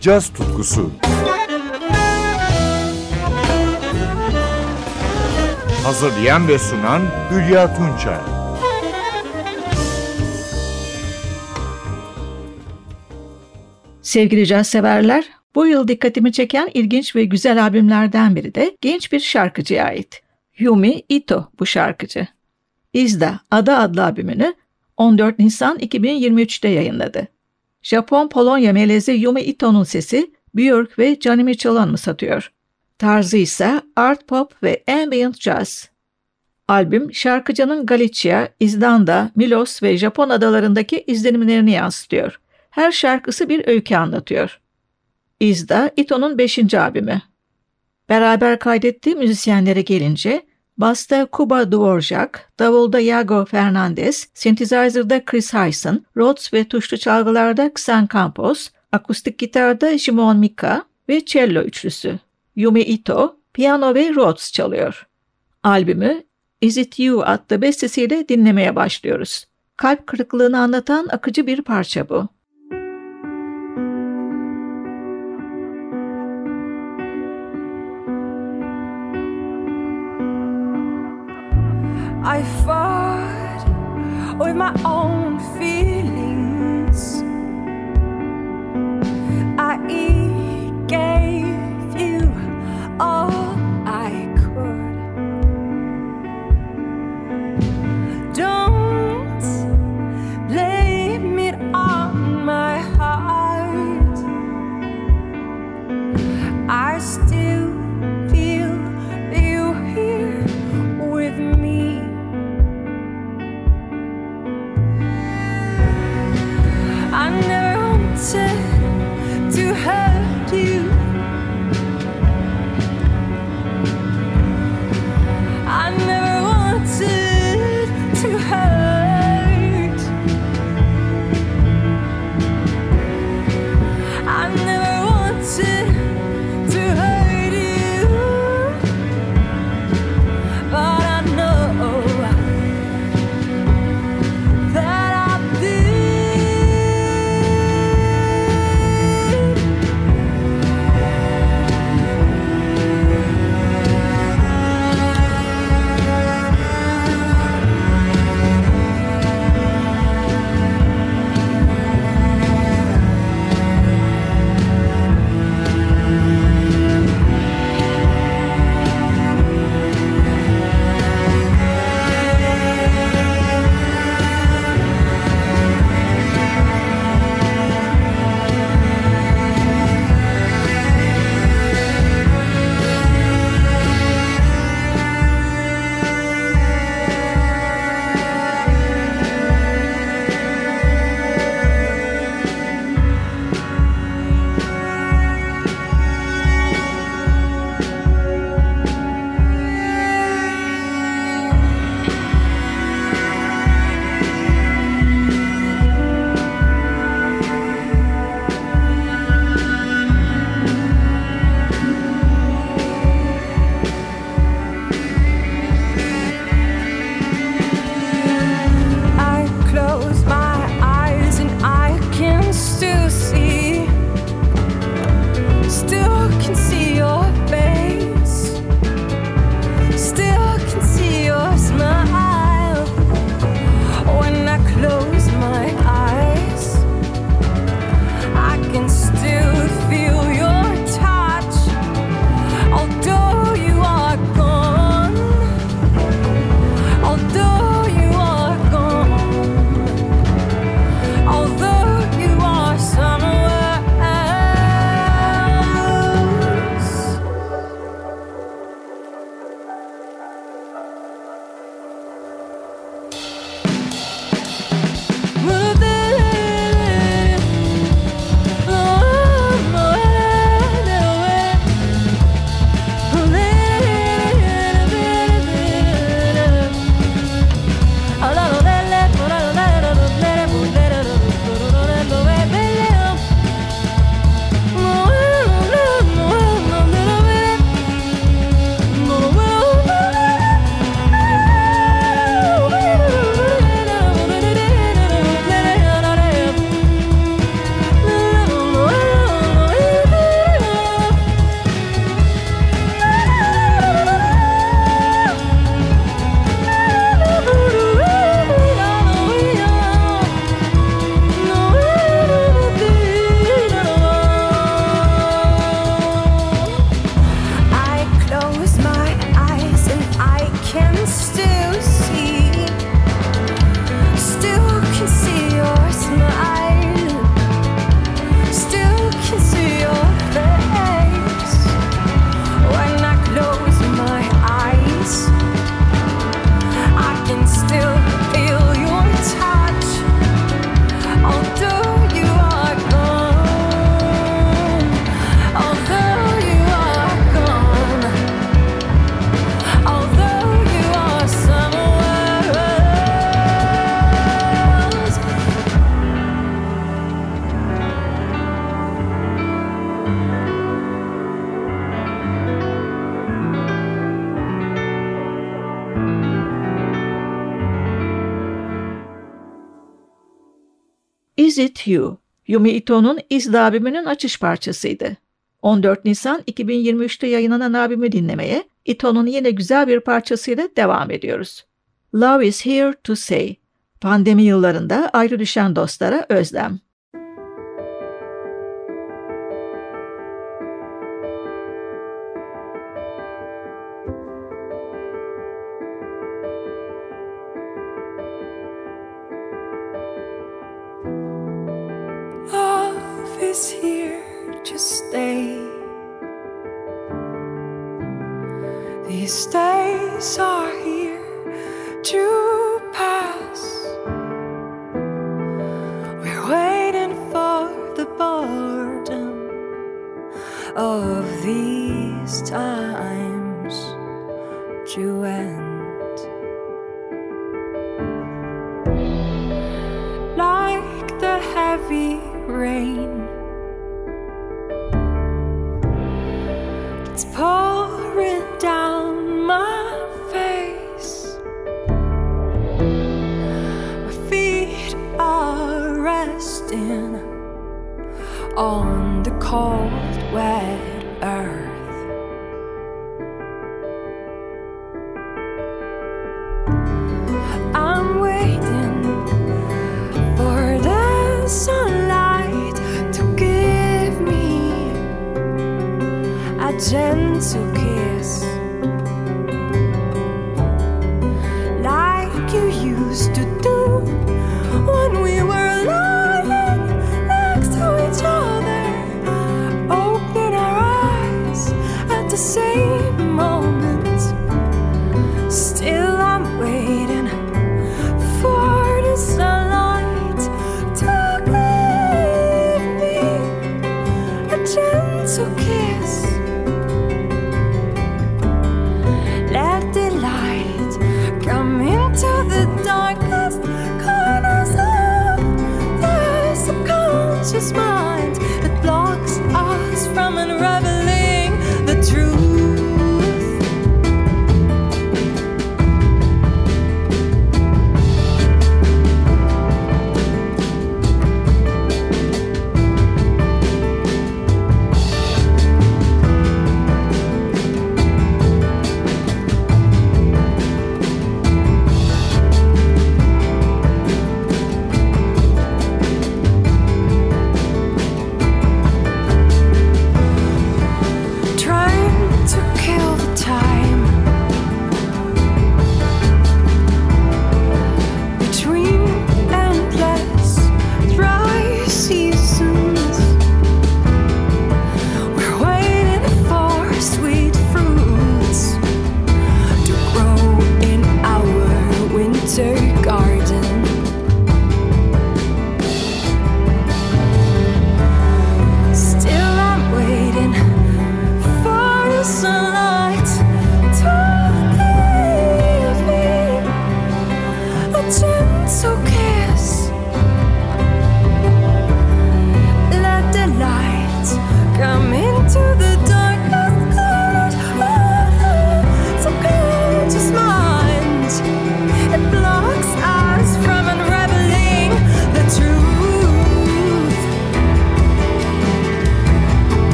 caz tutkusu. Hazırlayan ve sunan Hülya Tunçay. Sevgili caz severler, bu yıl dikkatimi çeken ilginç ve güzel albümlerden biri de genç bir şarkıcıya ait. Yumi Ito bu şarkıcı. İzda Ada adlı albümünü 14 Nisan 2023'te yayınladı. Japon-Polonya melezi Yumi Ito'nun sesi Björk ve Johnny Mitchell'ı satıyor. Tarzı ise art pop ve ambient jazz. Albüm şarkıcının Galicia, İzlanda, Milos ve Japon adalarındaki izlenimlerini yansıtıyor. Her şarkısı bir öykü anlatıyor. İzda Ito'nun 5. albümü. Beraber kaydettiği müzisyenlere gelince Basta Kuba Dvorak, davulda Yago Fernandez, synthesizer'da Chris Hyson, Rhodes ve tuşlu çalgılarda Xan Campos, akustik gitarda Jimon Mika ve cello üçlüsü. Yumi Ito, piyano ve Rhodes çalıyor. Albümü Is It You adlı bestesiyle dinlemeye başlıyoruz. Kalp kırıklığını anlatan akıcı bir parça bu. I fought with my own feelings. I gave you all It You, Yumi Ito'nun İz albümünün açış parçasıydı. 14 Nisan 2023'te yayınlanan albümü dinlemeye Ito'nun yine güzel bir parçasıyla devam ediyoruz. Love is here to say. Pandemi yıllarında ayrı düşen dostlara özlem. of these times, Joanne.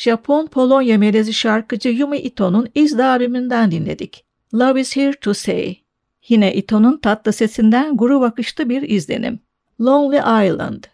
Japon-Polonya melezi şarkıcı Yumi Ito'nun İzda albümünden dinledik. Love is Here to Say. Yine Ito'nun tatlı sesinden guru bakışlı bir izlenim. Lonely Island.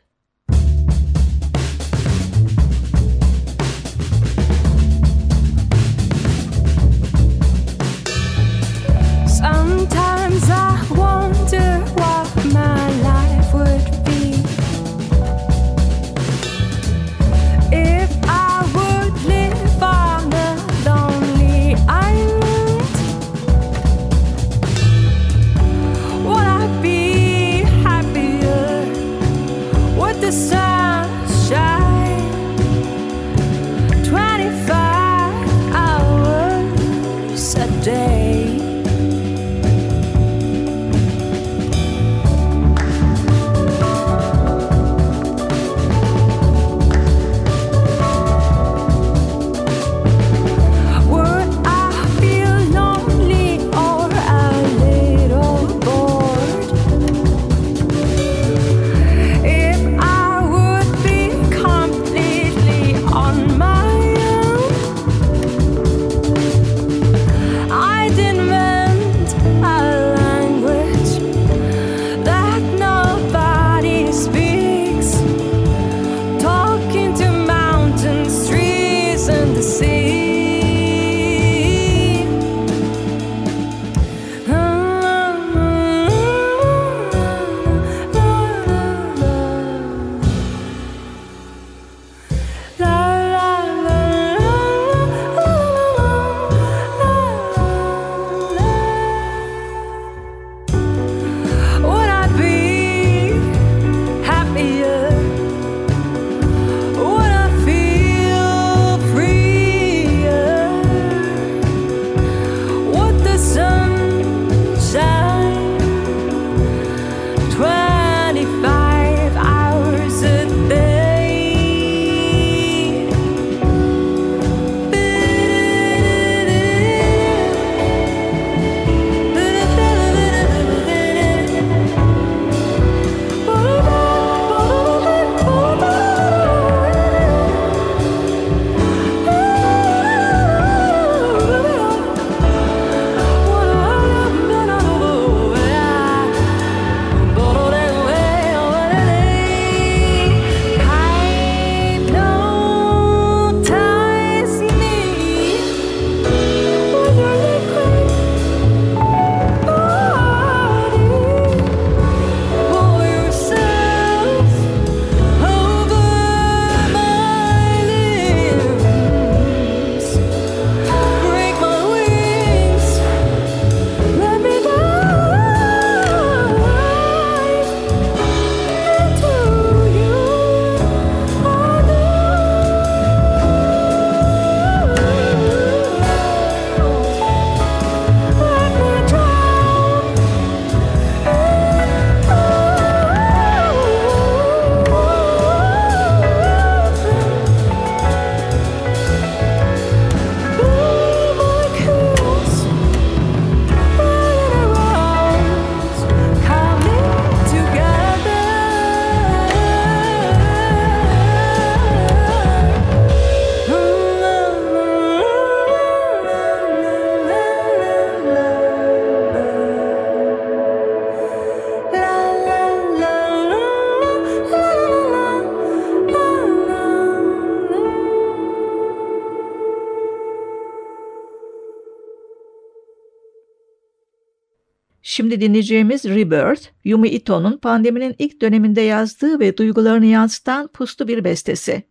Şimdi dinleyeceğimiz Rebirth, Yumi Ito'nun pandeminin ilk döneminde yazdığı ve duygularını yansıtan puslu bir bestesi.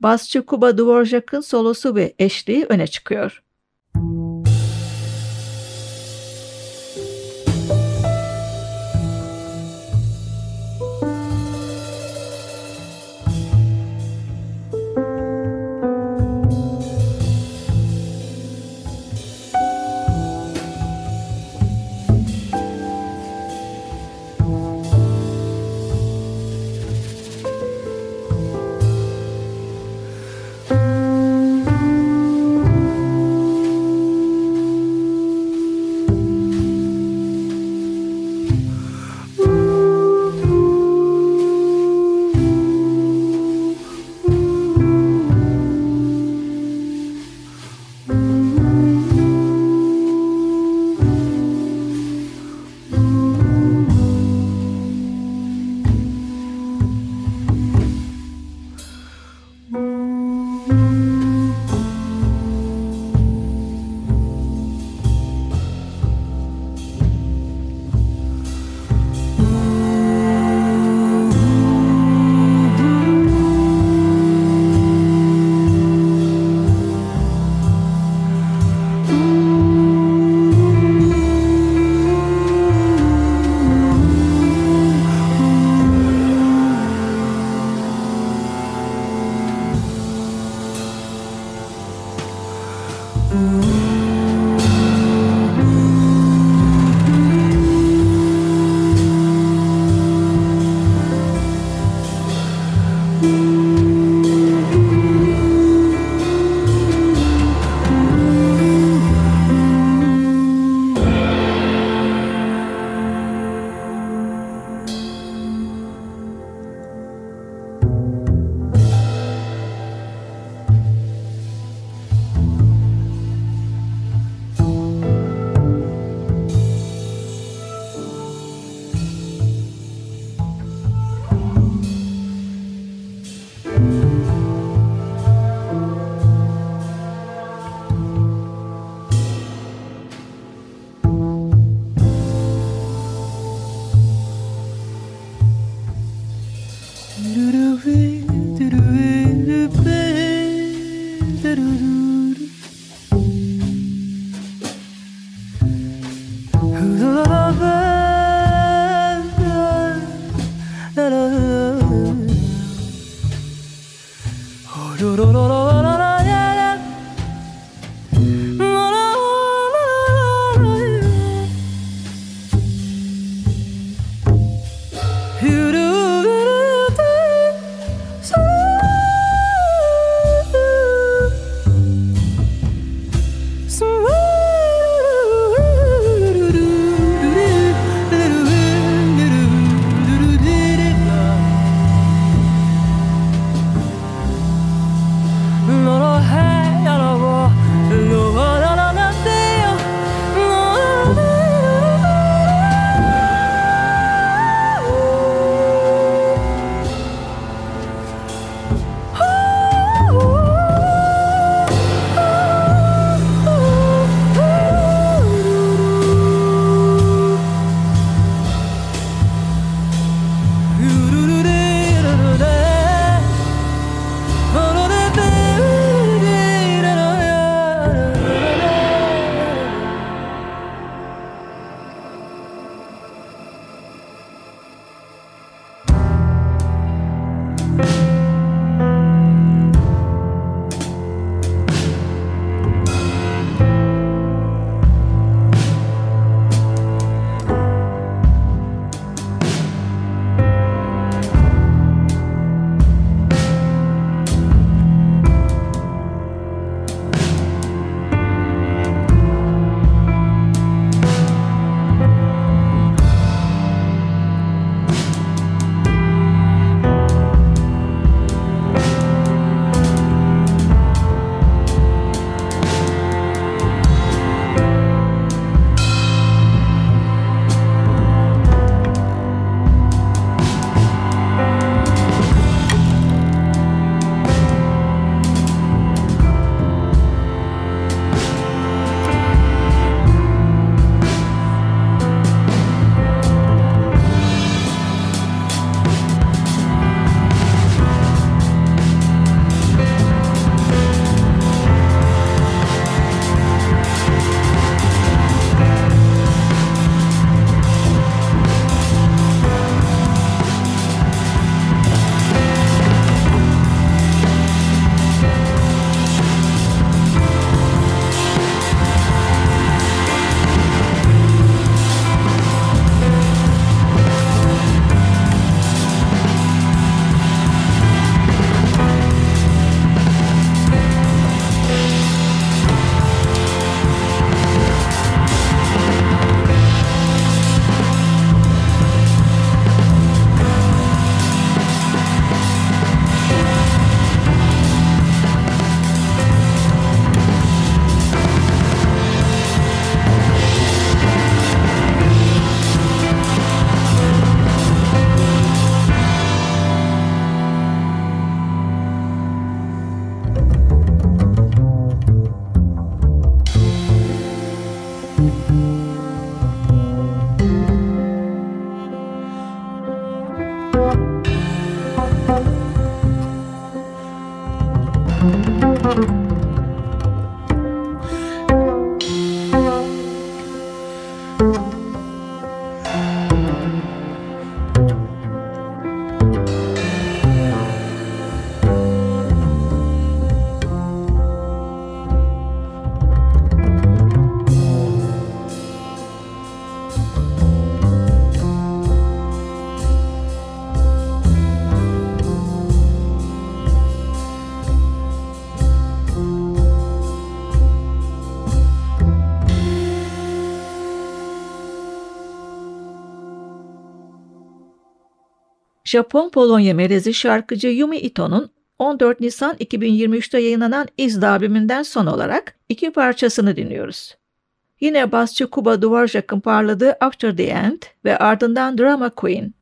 Basçı Kuba Dvorak'ın solosu ve eşliği öne çıkıyor. Japon-Polonya melezi şarkıcı Yumi Ito'nun 14 Nisan 2023'te yayınlanan İzda albümünden son olarak iki parçasını dinliyoruz. Yine basçı Kuba Dvorak'ın parladığı After the End ve ardından Drama Queen.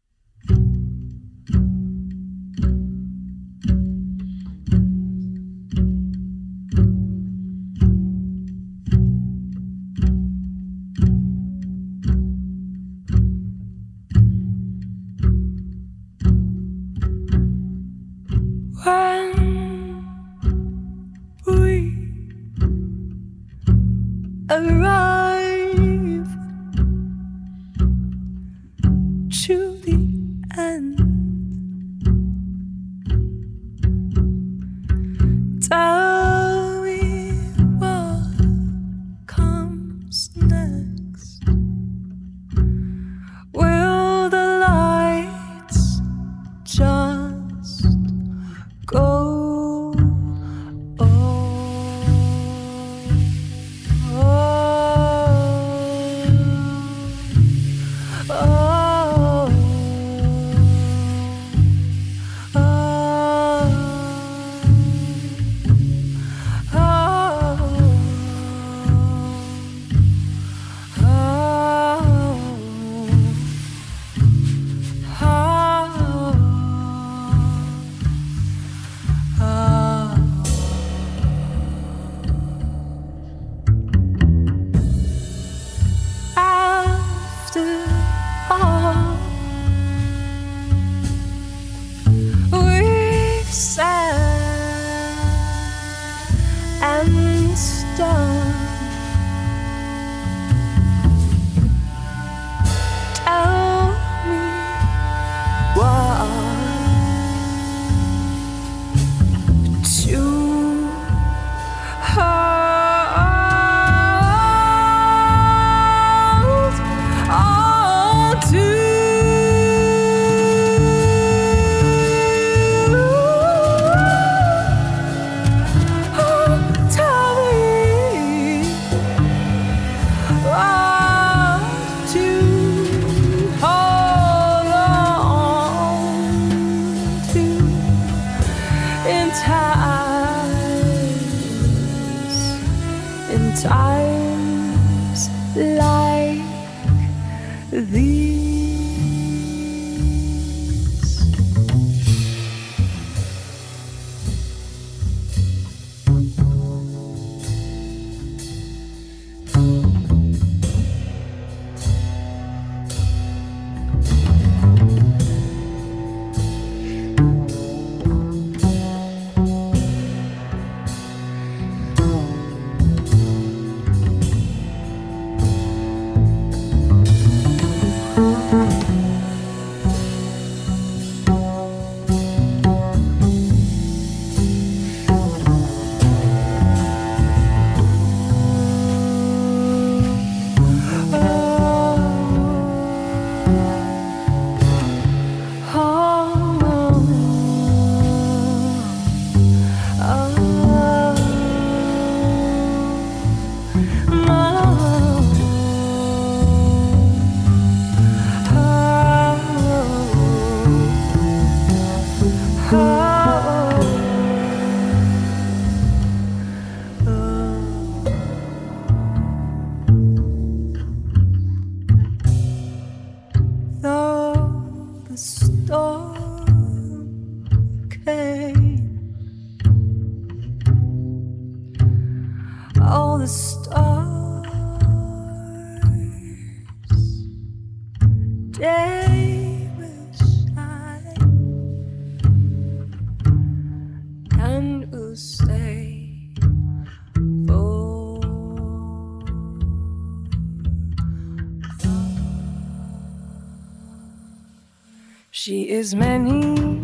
Is many,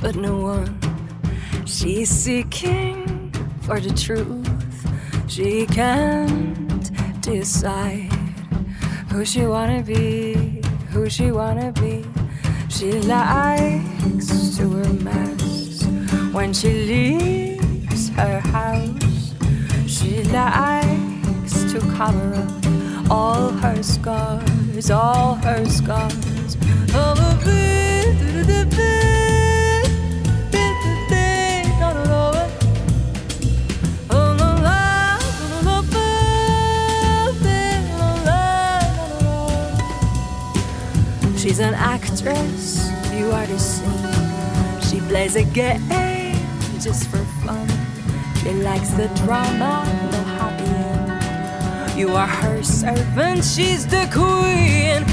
but no one. She's seeking for the truth. She can't decide who she wanna be, who she wanna be. She likes to wear masks when she leaves her house. She likes to cover up all her scars, all her scars. She's an actress, you are the scene. She plays a game just for fun. She likes the drama, no happy end. You are her servant, she's the queen.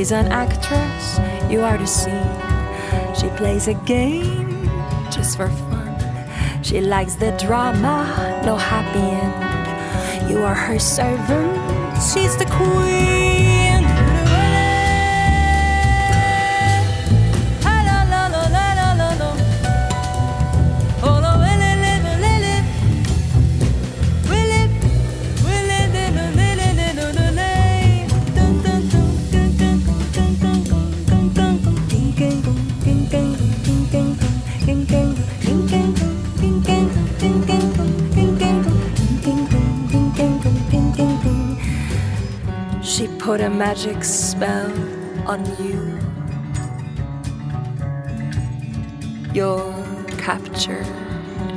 She's an actress, you are the scene. She plays a game just for fun. She likes the drama, no happy end. You are her servant, she's the queen. Put a magic spell on you. You're captured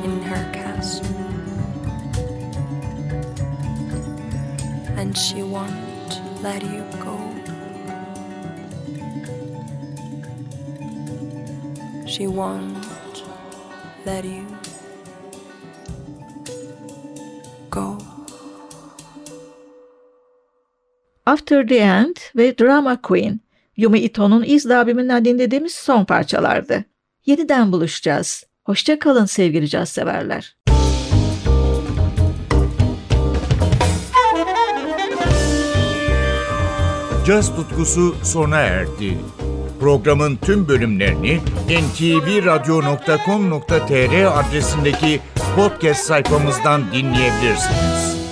in her castle. And she won't let you go. She won't let you After the End ve Drama Queen, Yumi Ito'nun İzle abiminden dinlediğimiz son parçalardı. Yeniden buluşacağız. Hoşça kalın sevgili caz severler. Caz tutkusu sona erdi. Programın tüm bölümlerini ntvradio.com.tr adresindeki podcast sayfamızdan dinleyebilirsiniz.